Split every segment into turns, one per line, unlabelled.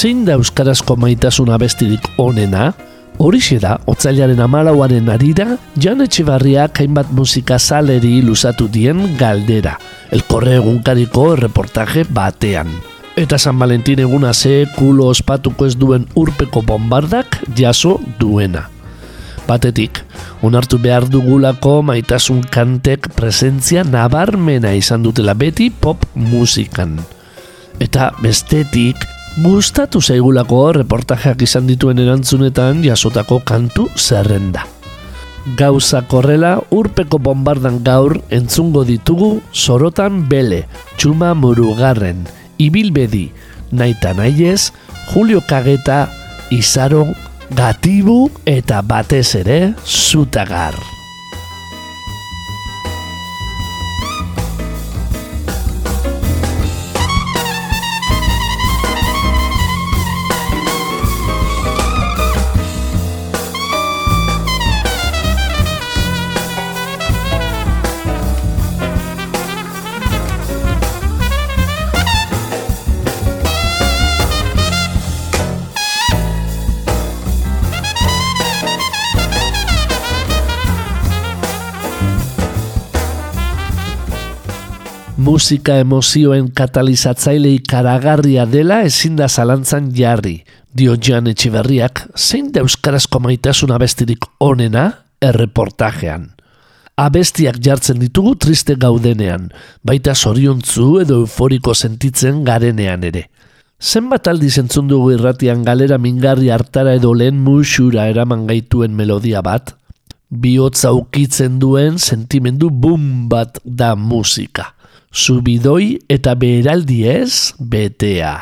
Zein da euskarazko maitasun abestirik onena? Horixe da, otzailaren amalauaren arira, Jan Etxibarriak hainbat musika zaleri luzatu dien galdera, elkorre egunkariko reportaje batean. Eta San Valentin eguna ze kulo ospatuko ez duen urpeko bombardak jaso duena. Batetik, onartu behar dugulako maitasun kantek presentzia nabarmena izan dutela beti pop musikan. Eta bestetik, Gustatu zaigulako reportajeak izan dituen erantzunetan jasotako kantu zerrenda. Gauza korrela urpeko bombardan gaur entzungo ditugu sorotan bele, txuma murugarren, ibilbedi, naita naiez, Julio Kageta, Izaro, Gatibu eta batez ere Zutagar. Musika emozioen katalizatzaile ikaragarria dela ezin da zalantzan jarri. Dio Jan Etxiberriak, zein da euskarazko maitasun abestirik onena erreportajean. Abestiak jartzen ditugu triste gaudenean, baita soriontzu edo euforiko sentitzen garenean ere. Zenbat aldiz entzun dugu irratian galera mingarri hartara edo lehen musura eraman gaituen melodia bat, bihotza ukitzen duen sentimendu bum bat da musika subidoi eta beheraldiez betea.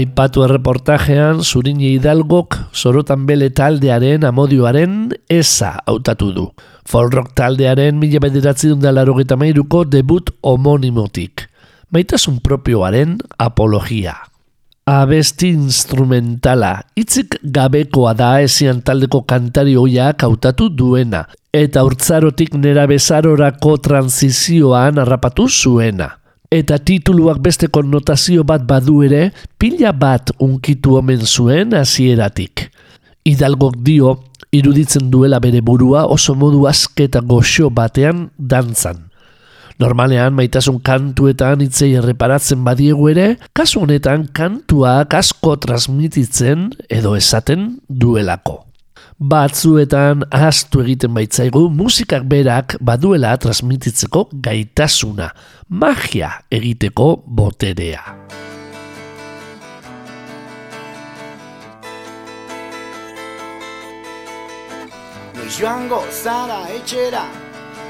Aipatu erreportajean Zurine Hidalgok sorotan bele taldearen amodioaren eza hautatu du. Folrock taldearen mila bederatzi dundalaro mairuko debut homonimotik. Maitasun propioaren apologia. Abesti instrumentala, itzik gabekoa da ezian taldeko kantari hoiak hautatu duena, eta urtzarotik nera bezarorako transizioan harrapatu zuena eta tituluak beste konnotazio bat badu ere, pila bat unkitu omen zuen hasieratik. Hidalgok dio, iruditzen duela bere burua oso modu asketa goxo batean dantzan. Normalean maitasun kantuetan itzei erreparatzen badiegu ere, kasu honetan kantuak asko transmititzen edo esaten duelako batzuetan ahaztu egiten baitzaigu musikak berak baduela transmititzeko gaitasuna, magia egiteko boterea.
Noiz joango zara etxera,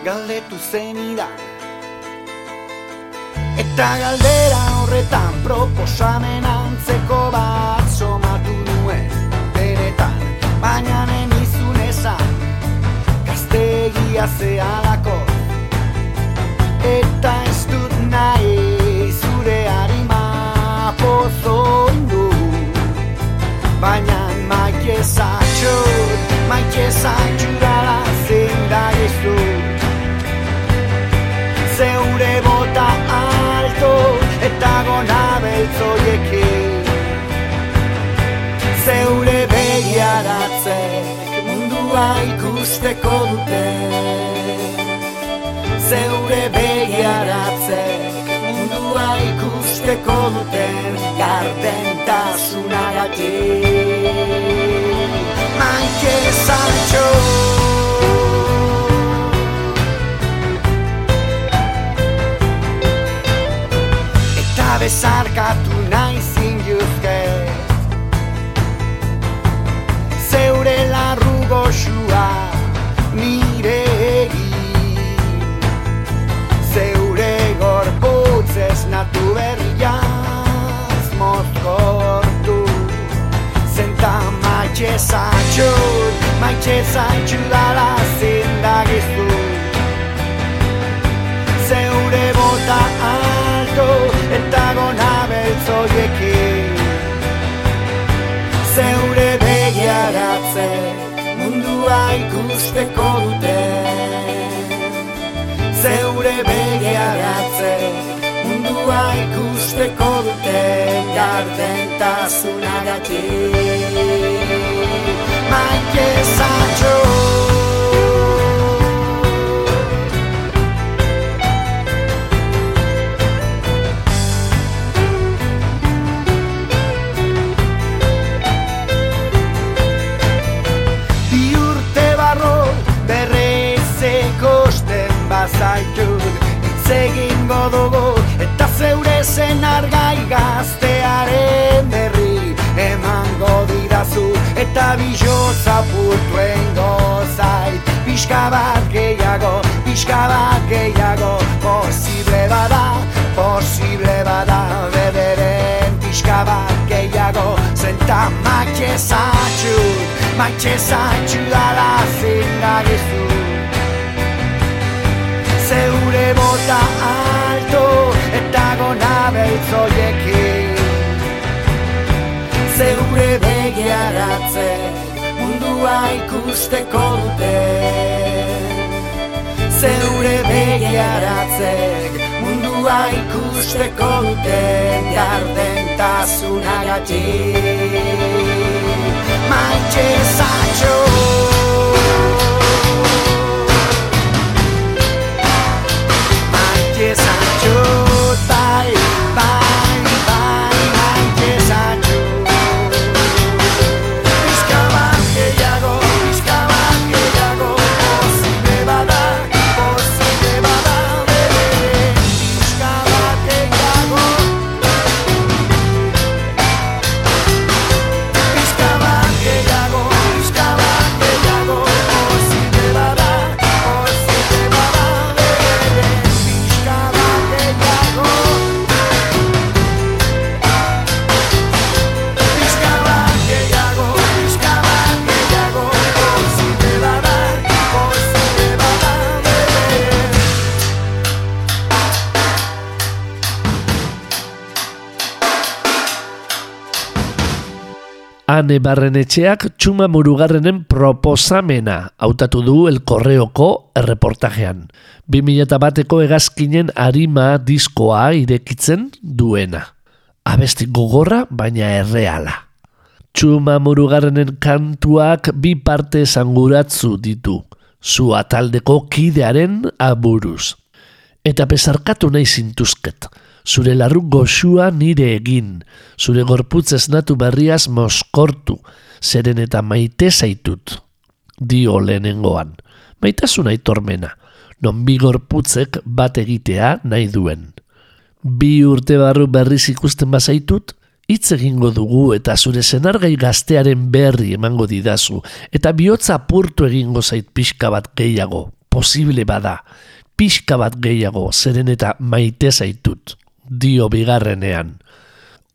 galdetu zenida. Eta galdera horretan proposamen antzeko bat somatu nuen, benetan, baina egia zehalako Eta ez dut nahi zure harima pozo indu Baina maike zatxo, maike zatxo mundua ikusteko dute. Zeure begiaratzek mundua ikusteko duten gardentasunagatik. Maike Sancho. Eta maitxe zaitxut, maitxe zaitxu dala zindagizu Zeure bota alto eta gona beltzoiekin Zeure begiaratzen mundua ikusteko dute. Zeure begiaratze mundua ikusteko dute Gartentasunagatik Maike Itzegin godugu eta zeure zen argai gaztearen berri eta bizo zapurtuen gozait Piska bat gehiago, piska bat gehiago. Posible bada, posible bada. Bederen piska bat gehiago. Zenta maitxe zaitut, maitxe zaitut ala zindagizu zeure bota alto eta gona beltzoiekin zeure geharatzen mundua ikusteko dute. Zeure begiaratzek mundua ikusteko dute Garden tasunagatik Maite zaitxo Maite zaitxo Maite
Ane barrenetxeak txuma murugarrenen proposamena hautatu du El Correoko erreportajean. 2000 bateko egazkinen harima diskoa irekitzen duena. Abesti gogorra, baina erreala. Txuma murugarrenen kantuak bi parte zanguratzu ditu. Zu ataldeko kidearen aburuz. Eta bezarkatu nahi zintuzket zure larru goxua nire egin, zure gorputz esnatu berriaz moskortu, zeren eta maite zaitut. Dio lehenengoan, maitasun aitormena, non bi gorputzek bat egitea nahi duen. Bi urte barru berriz ikusten bazaitut, hitz egingo dugu eta zure zenargai gaztearen berri emango didazu, eta bihotza apurtu egingo zait pixka bat gehiago, posible bada, pixka bat gehiago, zeren eta maite zaitut dio bigarrenean.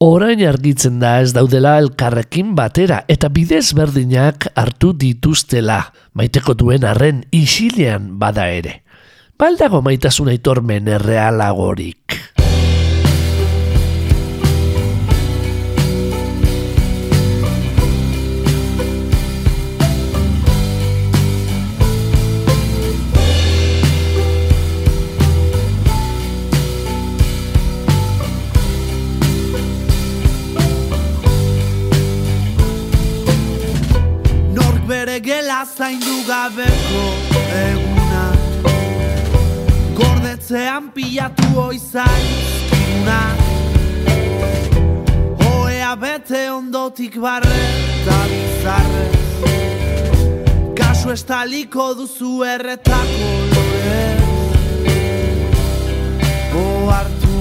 Orain argitzen da ez daudela elkarrekin batera eta bidez berdinak hartu dituztela, maiteko duen arren isilean bada ere. Baldago maitasun aitormen errealagorik.
Zaindu gabeko eguna. Gordetzean pilatu oizai izkuna Oea bete ondotik barre eta bizarre Kasu estaliko duzu erretako lore O hartu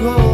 ordu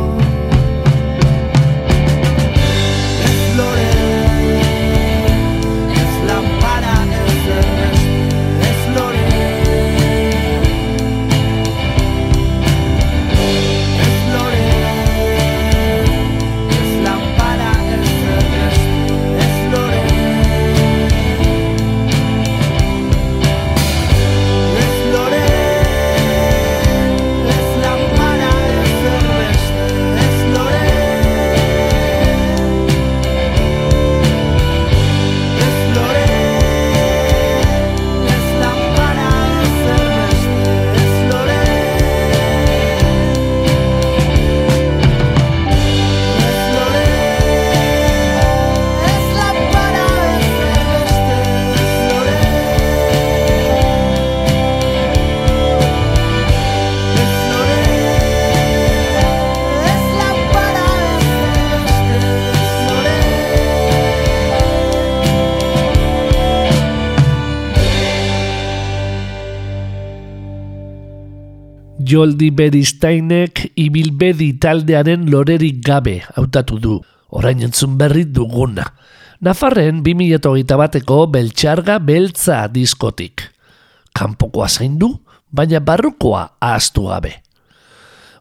Joldi Beristainek ibilbedi taldearen lorerik gabe hautatu du, orain entzun berri duguna. Nafarren 2008 bateko beltxarga beltza diskotik. Kanpokoa zein du, baina barrukoa ahaztu gabe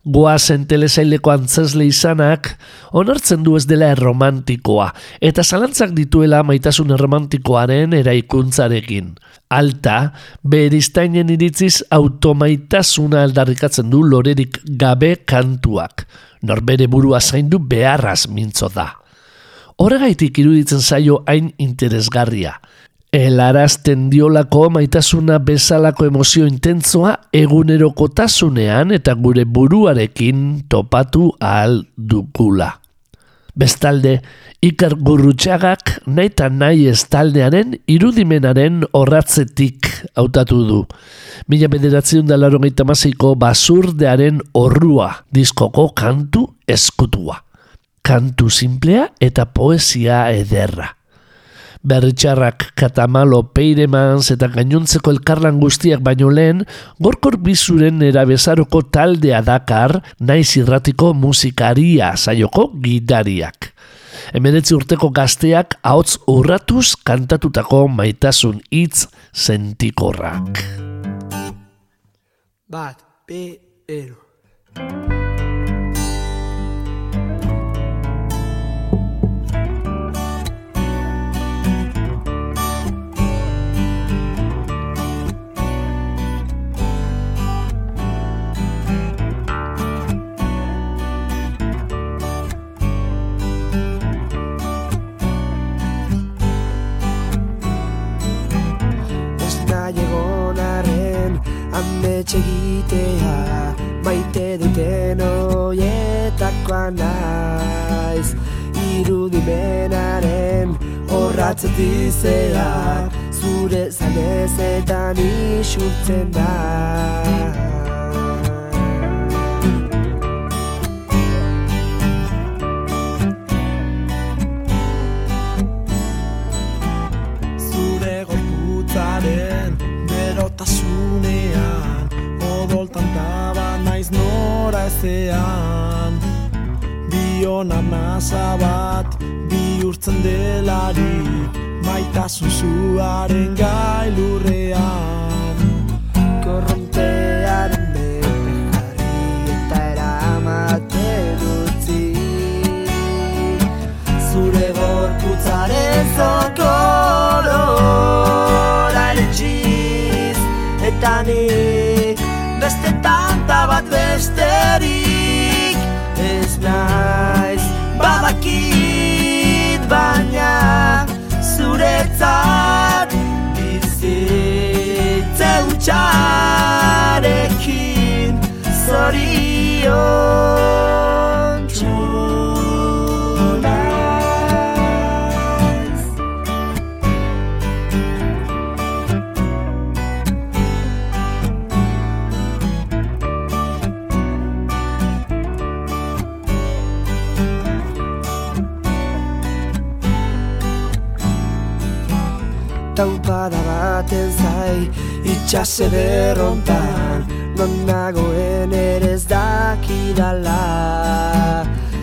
goazen telesaileko antzesle izanak, onartzen du ez dela erromantikoa, eta zalantzak dituela maitasun erromantikoaren eraikuntzarekin. Alta, beriztainen iritziz automaitasuna aldarrikatzen du lorerik gabe kantuak. Norbere burua zaindu beharraz mintzo da. Horregaitik iruditzen zaio hain interesgarria. Elarazten diolako maitasuna bezalako emozio intentzoa egunerokotasunean eta gure buruarekin topatu ahal dukula. Bestalde, Iker Gurrutxagak nahi eta nahi ez taldearen irudimenaren horratzetik hautatu du. Mila bederatzen da laro basurdearen horrua diskoko kantu eskutua. Kantu simplea eta poesia ederra berritxarrak katamalo peiremans eta gainuntzeko elkarlan guztiak baino lehen, gorkor bizuren erabezaroko taldea dakar naiz irratiko musikaria saioko gidariak. Hemenetzi urteko gazteak ahots urratuz kantatutako maitasun hitz sentikorrak.
Bat, bi, ero. Etxegitea maite duten oietakoa naiz. Irudimenaren horratzatizea zure zanezetan isurtzen da nora ezean Bion arnaza bat bihurtzen delari Maitasun zuaren gailurrean. Korrontearen bepe jarri eta eramate dutzi Zure gorputzaren zokorora besterik ez naiz. Badakit baina zuretzat bizitze utxarekin zorion itxase berrontan Non nagoen ere ez dakidala.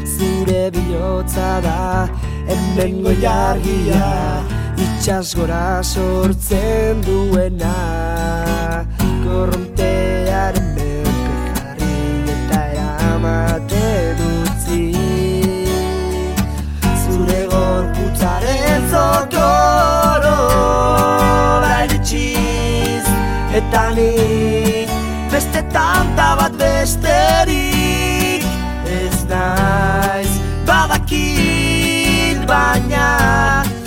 Zure bihotza da hemengo jargia Itxas gora sortzen duena. Korrontearen eta nik Beste tanta bat besterik Ez naiz badakit baina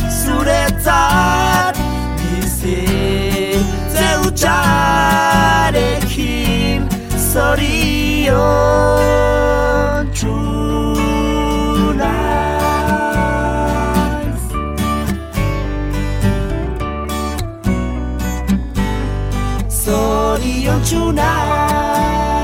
Zuretzat bizitze utxarekin Zorion naiz Zorion naiz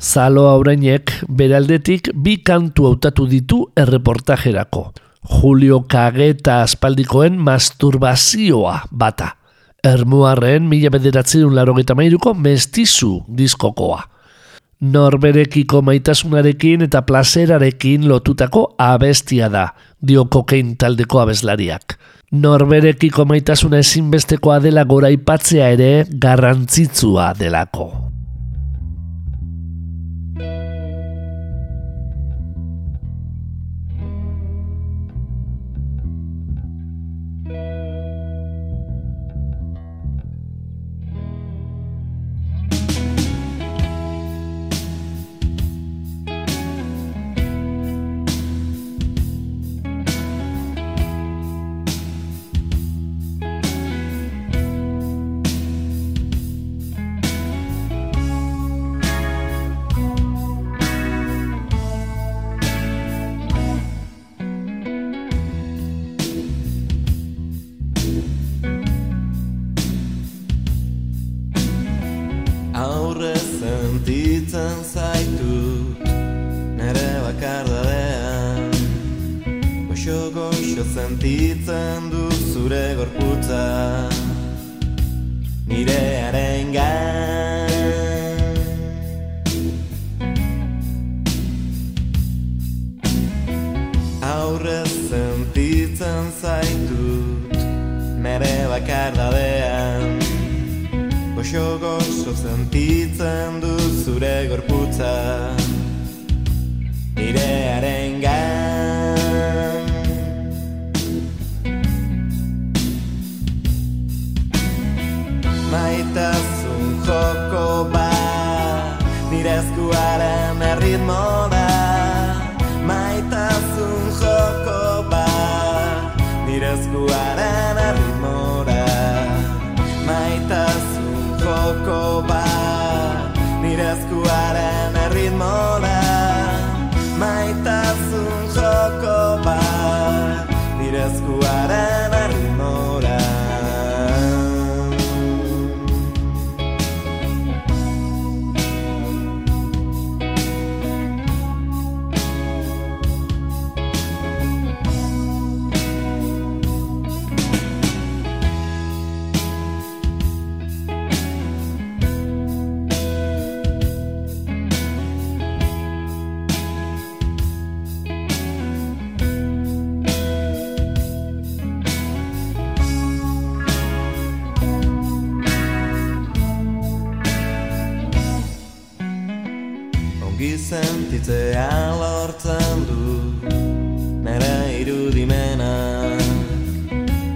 Zalo aurainek beraldetik bi kantu hautatu ditu erreportajerako. Julio Kageta aspaldikoen masturbazioa bata. Ermuarren mila bederatzen laro mestizu diskokoa. Norberekiko maitasunarekin eta plazerarekin lotutako abestia da, dio kokein taldeko abeslariak. Norberekiko maitasuna ezinbestekoa dela gora ipatzea ere garrantzitsua delako.
Goxo sentitzen du zure gorputza Nire arengan Maitasun joko bat Nire eskuaren erritmo sentitzea lortzen du. Nere irudimena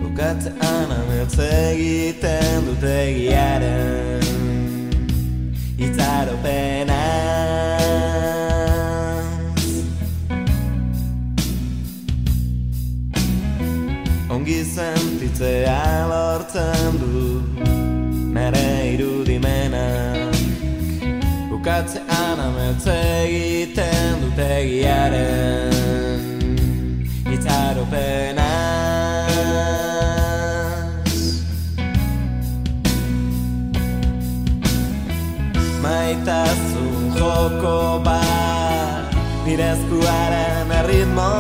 Bukatzean amertz egiten dut egiaren. Itzaropena Ongi sentitzea lortzen du Bukatzean amertz egiten dut egiaren Itzaropenaz Maitasun joko bat Nire eskuaren erritmo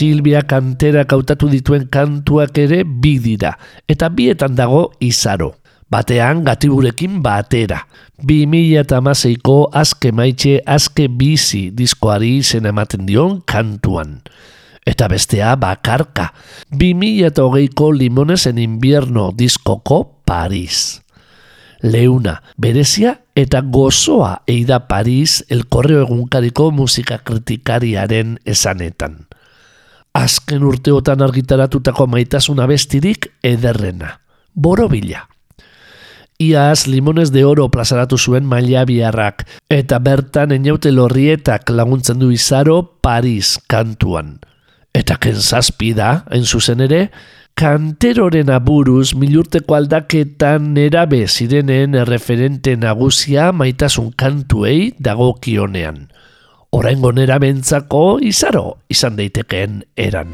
Silvia kantera kautatu dituen kantuak ere bi dira, eta bietan dago izaro. Batean gatiburekin batera. 2006ko azke maitxe azke bizi diskoari izen ematen dion kantuan. Eta bestea bakarka. 2008ko limones en invierno diskoko Paris. Leuna, berezia eta gozoa eida Paris elkorreo egunkariko musika kritikariaren esanetan. Azken urteotan argitaratutako maitasuna bestirik ederrena. Borobila. Iaz limones de oro plazaratu zuen maila biharrak, eta bertan eniaute lorrietak laguntzen du izaro Paris kantuan. Eta kenzazpi da, hain zuzen ere, kanteroren aburuz milurteko aldaketan nerabe zirenen referente nagusia maitasun kantuei dagokionean. Oraingo neramentzako izaro izan daitekeen eran.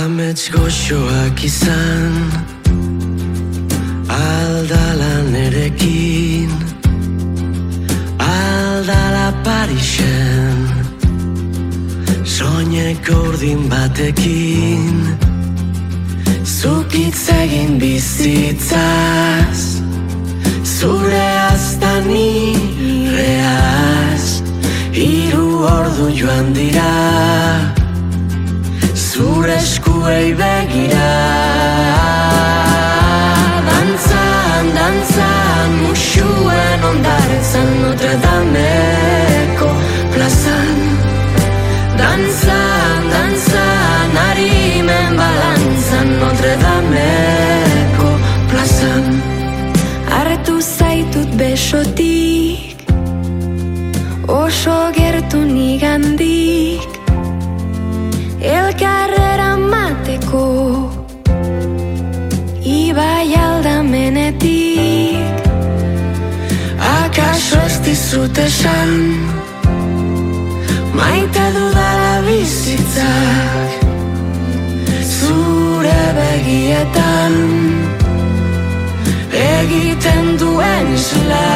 Amets goxoak izan Aldala nerekin Aldala Parisen Soineko urdin batekin. Zukitz egin bizitzaz Zure aztan ireaz. Hiru ordu joan dira zure eskuei begira dantzan, musuen ondartzan Notre Dameko plazan Dantzan, dantzan, harimen balantzan Notre Dameko plazan Arretu zaitut besotik Oso gertu nigandik dizut esan Maite dudala bizitzak Zure begietan. Egiten duen isla.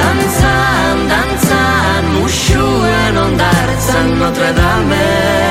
Dantzan, dantzan, musuen ondartzan Notre Dameko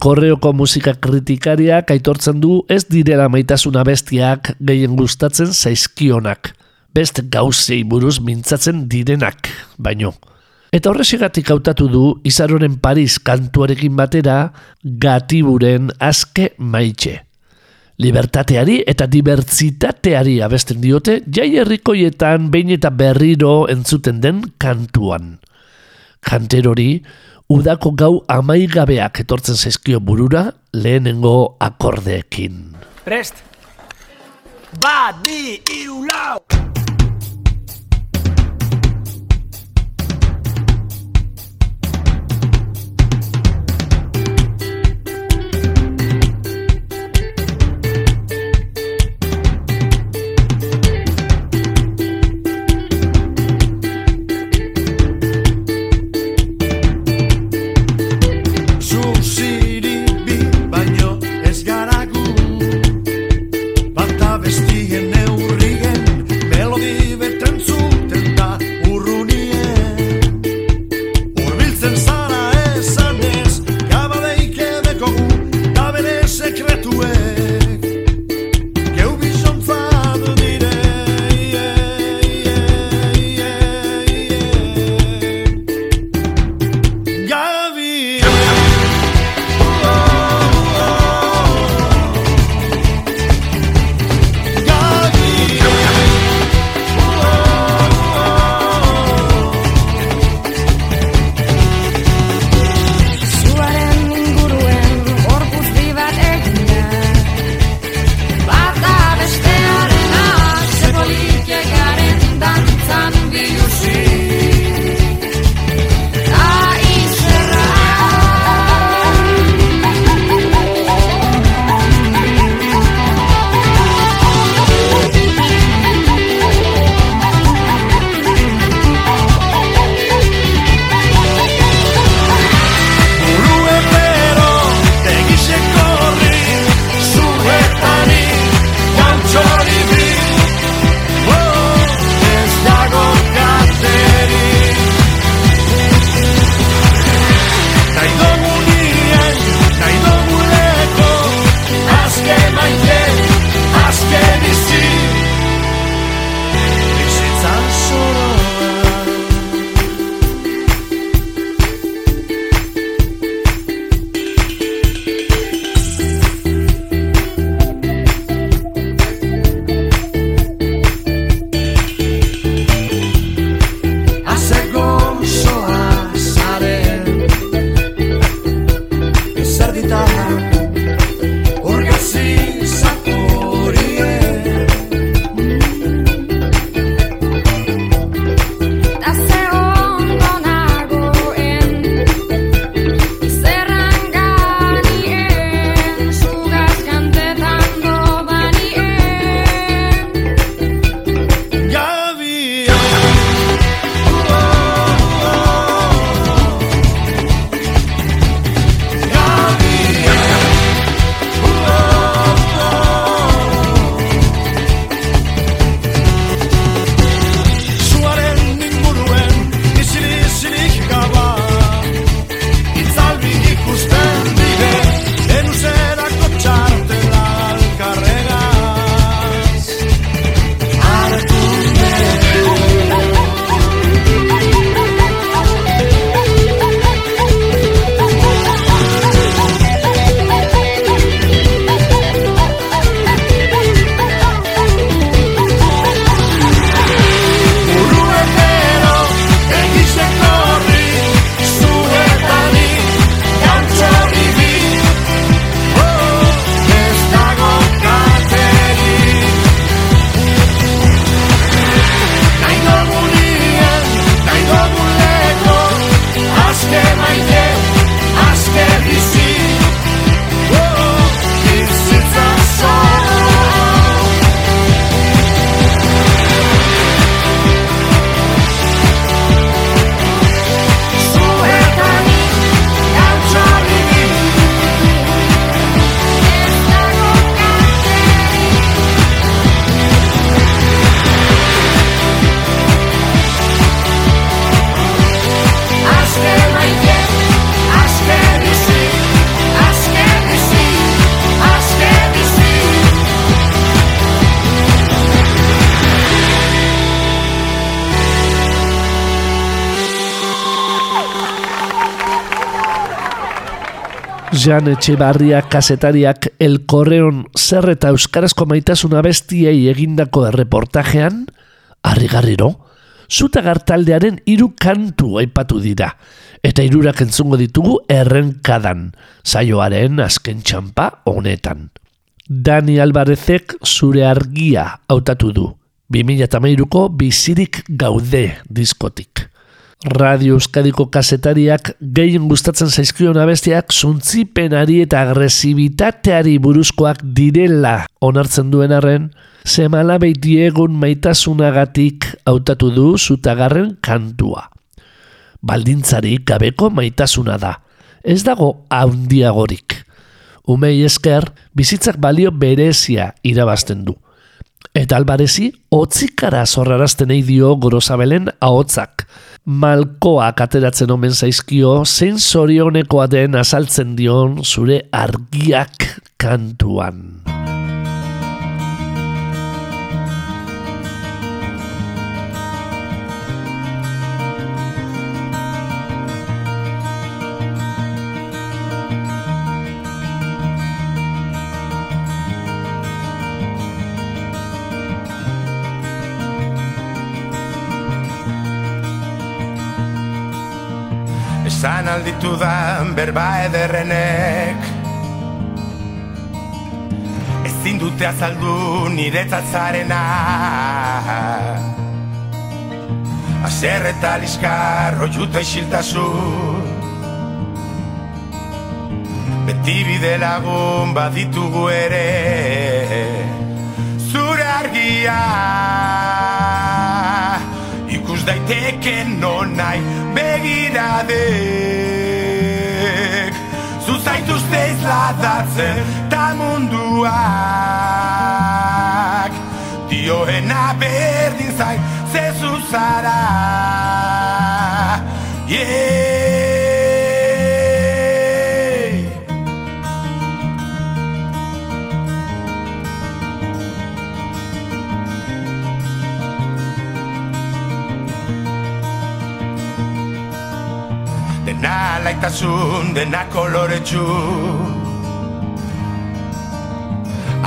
El Correoko musika kritikariak aitortzen du ez direla maitasuna bestiak gehien gustatzen zaizkionak. Beste gauzei buruz mintzatzen direnak, baino. Eta horrezigatik hautatu du Izaroren Paris kantuarekin batera gatiburen aske maitxe. Libertateari eta dibertsitateari abesten diote jai herrikoietan behin eta berriro entzuten den kantuan. Kanterori, udako gau amaigabeak etortzen zaizkio burura lehenengo akordeekin.
Prest! Bat, bi, iru, lau!
Jan Etxebarria kasetariak El Correon zer eta euskarazko maitasuna bestiei egindako erreportajean, harrigarriro, zutagar taldearen hiru kantu aipatu dira, eta hirurak entzungo ditugu errenkadan, saioaren azken txampa honetan. Dani Alvarezek zure argia hautatu du, 2008ko bizirik gaude diskotik. Radio Euskadiko kasetariak gehien gustatzen zaizkion abestiak zuntzipenari eta agresibitateari buruzkoak direla onartzen duen arren, zemala beitiegun maitasunagatik hautatu du zutagarren kantua. Baldintzarik gabeko maitasuna da, ez dago handiagorik. Umei esker, bizitzak balio berezia irabazten du. Eta albarezi, otzikara zorrarazten dio gorosabelen ahotzak. Malkoak ateratzen omen zaizkio, zein zorionekoa den azaltzen dion zure argiak kantuan.
Esan alditu da berba ederrenek. Ezin dute azaldu niretzat zarena Azer eta liskar oiuta isiltasun. Beti bide lagun baditugu ere Zure argia Ikus daiteke non nahi begiradek Zuzaituzte izladatzen ta munduak. Dioena berdin zain zezu zara. Yeah. Dena laitasun, dena koloretsu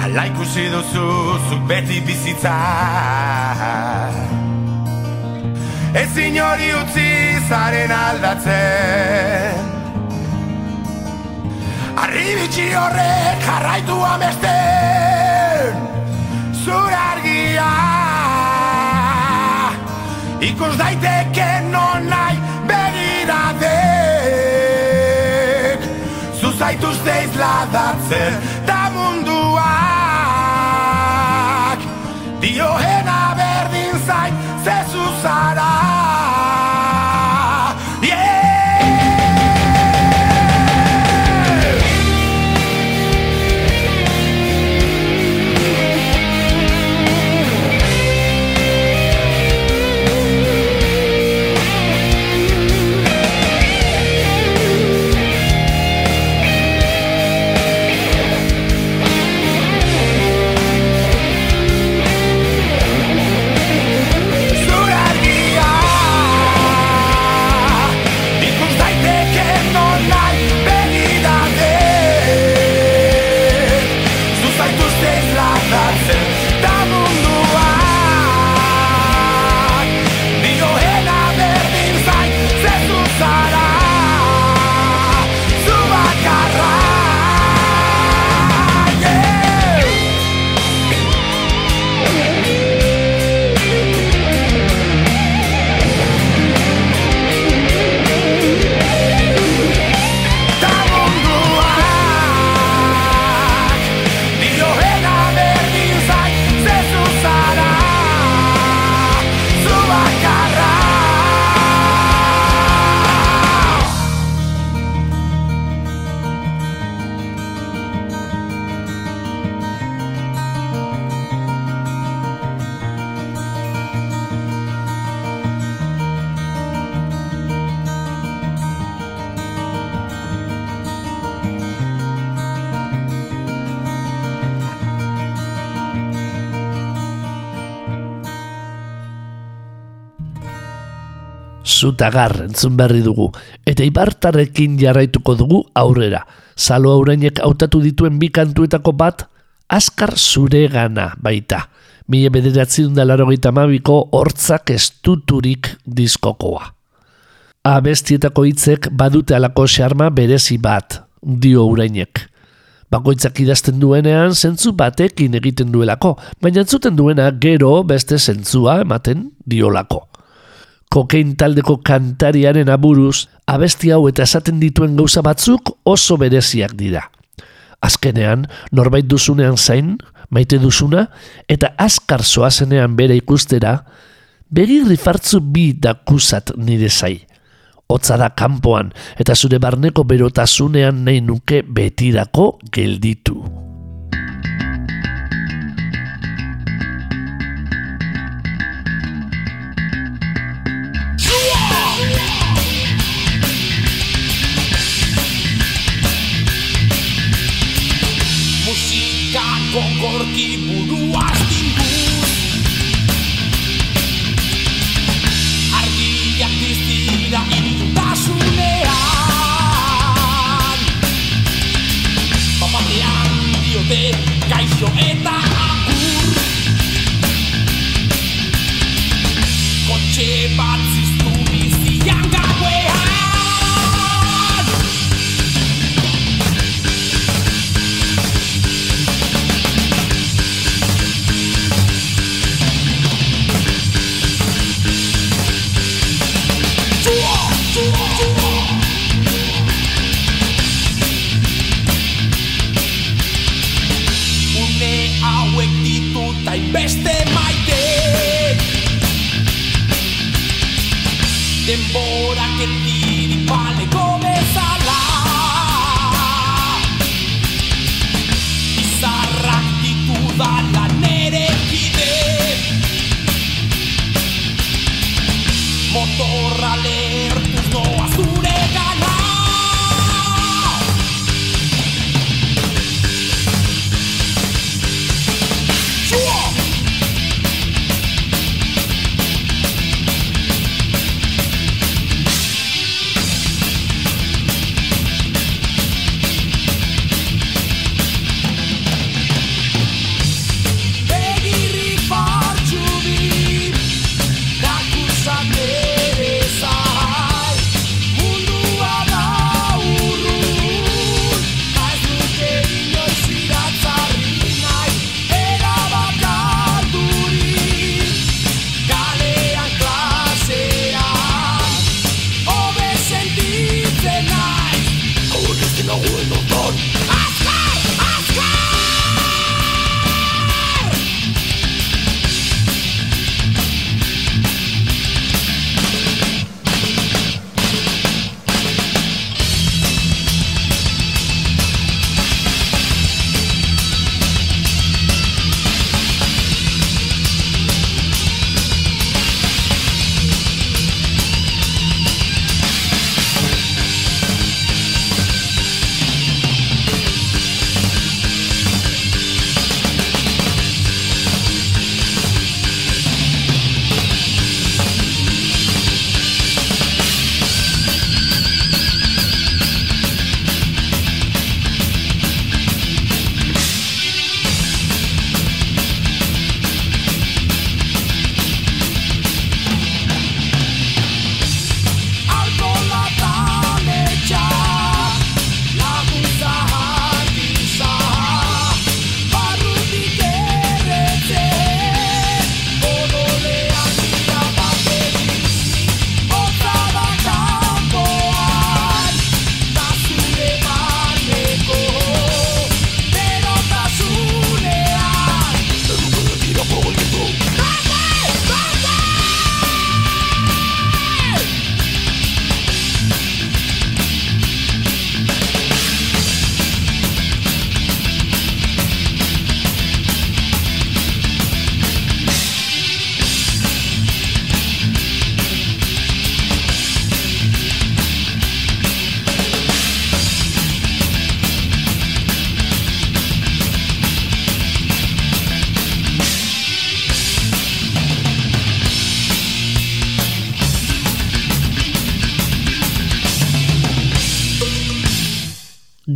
Ala ikusi duzu, zuk beti bizitza. Ezin hori utzi zaren aldatzen. Arribitsi horrek jarraitu amesten. Zure argia. Ikus daiteke non Zuzaituzte izladatzen da munduak
Zutagar entzun berri dugu, eta ibartarrekin jarraituko dugu aurrera. Zalo aurainek hautatu dituen bi kantuetako bat, askar zure gana baita. Mila bederatzi dundalaro mabiko hortzak estuturik diskokoa. Abestietako hitzek badute alako xarma berezi bat, dio urainek. Bakoitzak idazten duenean zentzu batekin egiten duelako, baina entzuten duena gero beste zentzua ematen diolako. Kokein taldeko kantariaren aburuz, abesti hau eta esaten dituen gauza batzuk oso bereziak dira. Azkenean, norbait duzunean zain, maite duzuna, eta azkar zoazenean bere ikustera, begirri fartzu bi dakusat nire zai. Hotza da kanpoan eta zure barneko berotasunean nahi nuke betirako gelditu.
Ditut hainbeste maite. Denbora ketiri paleko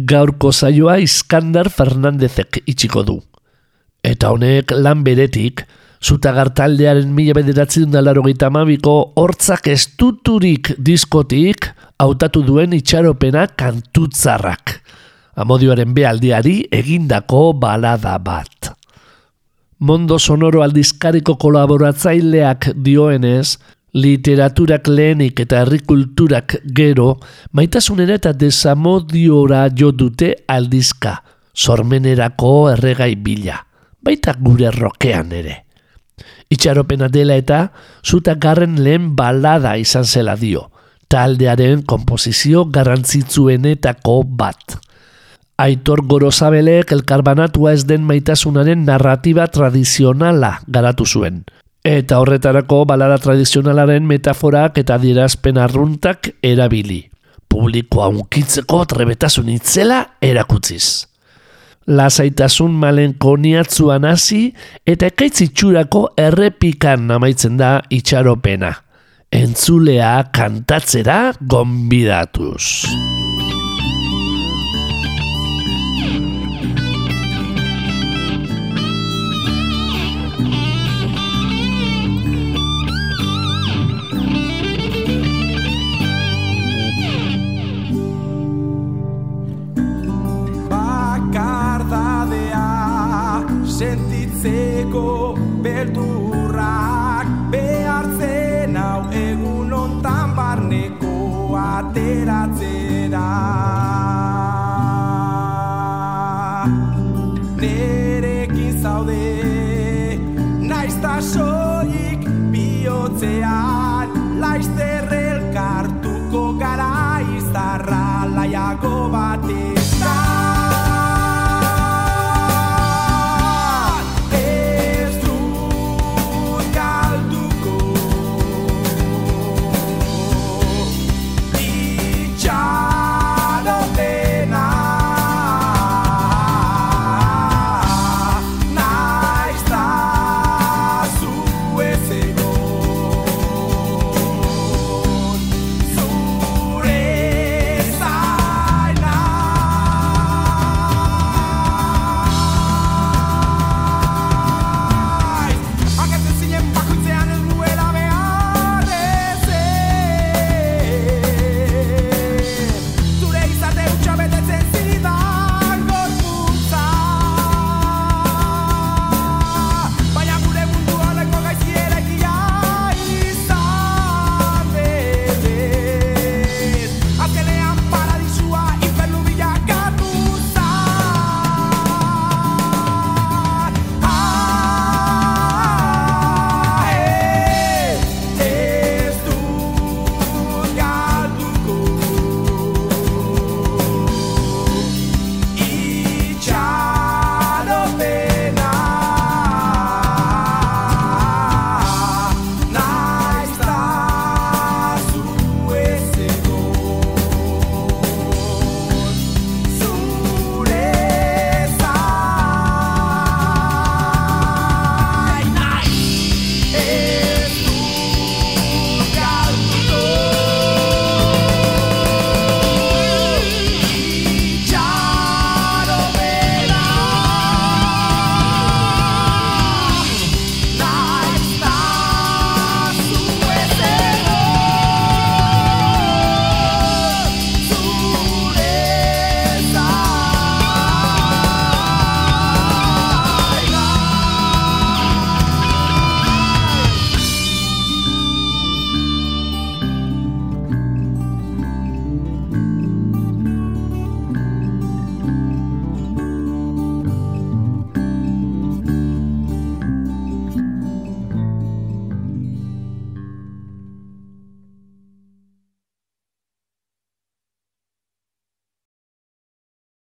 gaurko zaioa Iskandar Fernandezek itxiko du. Eta honek lan beretik, zutagar taldearen mila bederatzen dalaro mabiko hortzak estuturik diskotik hautatu duen itxaropena kantutzarrak. Amodioaren bealdiari egindako balada bat. Mondo sonoro aldizkariko kolaboratzaileak dioenez, literaturak lehenik eta herrikulturak gero, maitasunen eta desamodiora jo dute aldizka, sormenerako erregai bila, baita gure rokean ere. Itxaropena dela eta zuta garren lehen balada izan zela dio, taldearen komposizio garrantzitsuenetako bat. Aitor Gorozabelek elkarbanatua ez den maitasunaren narratiba tradizionala garatu zuen. Eta horretarako balada tradizionalaren metaforak eta dirazpen arruntak erabili. Publikoa unkitzeko trebetasun itzela erakutziz. Lasaitasun malen koniatzuan hasi eta ekaitzitsurako errepikan amaitzen da itxaropena. Entzulea kantatzera gonbidatuz.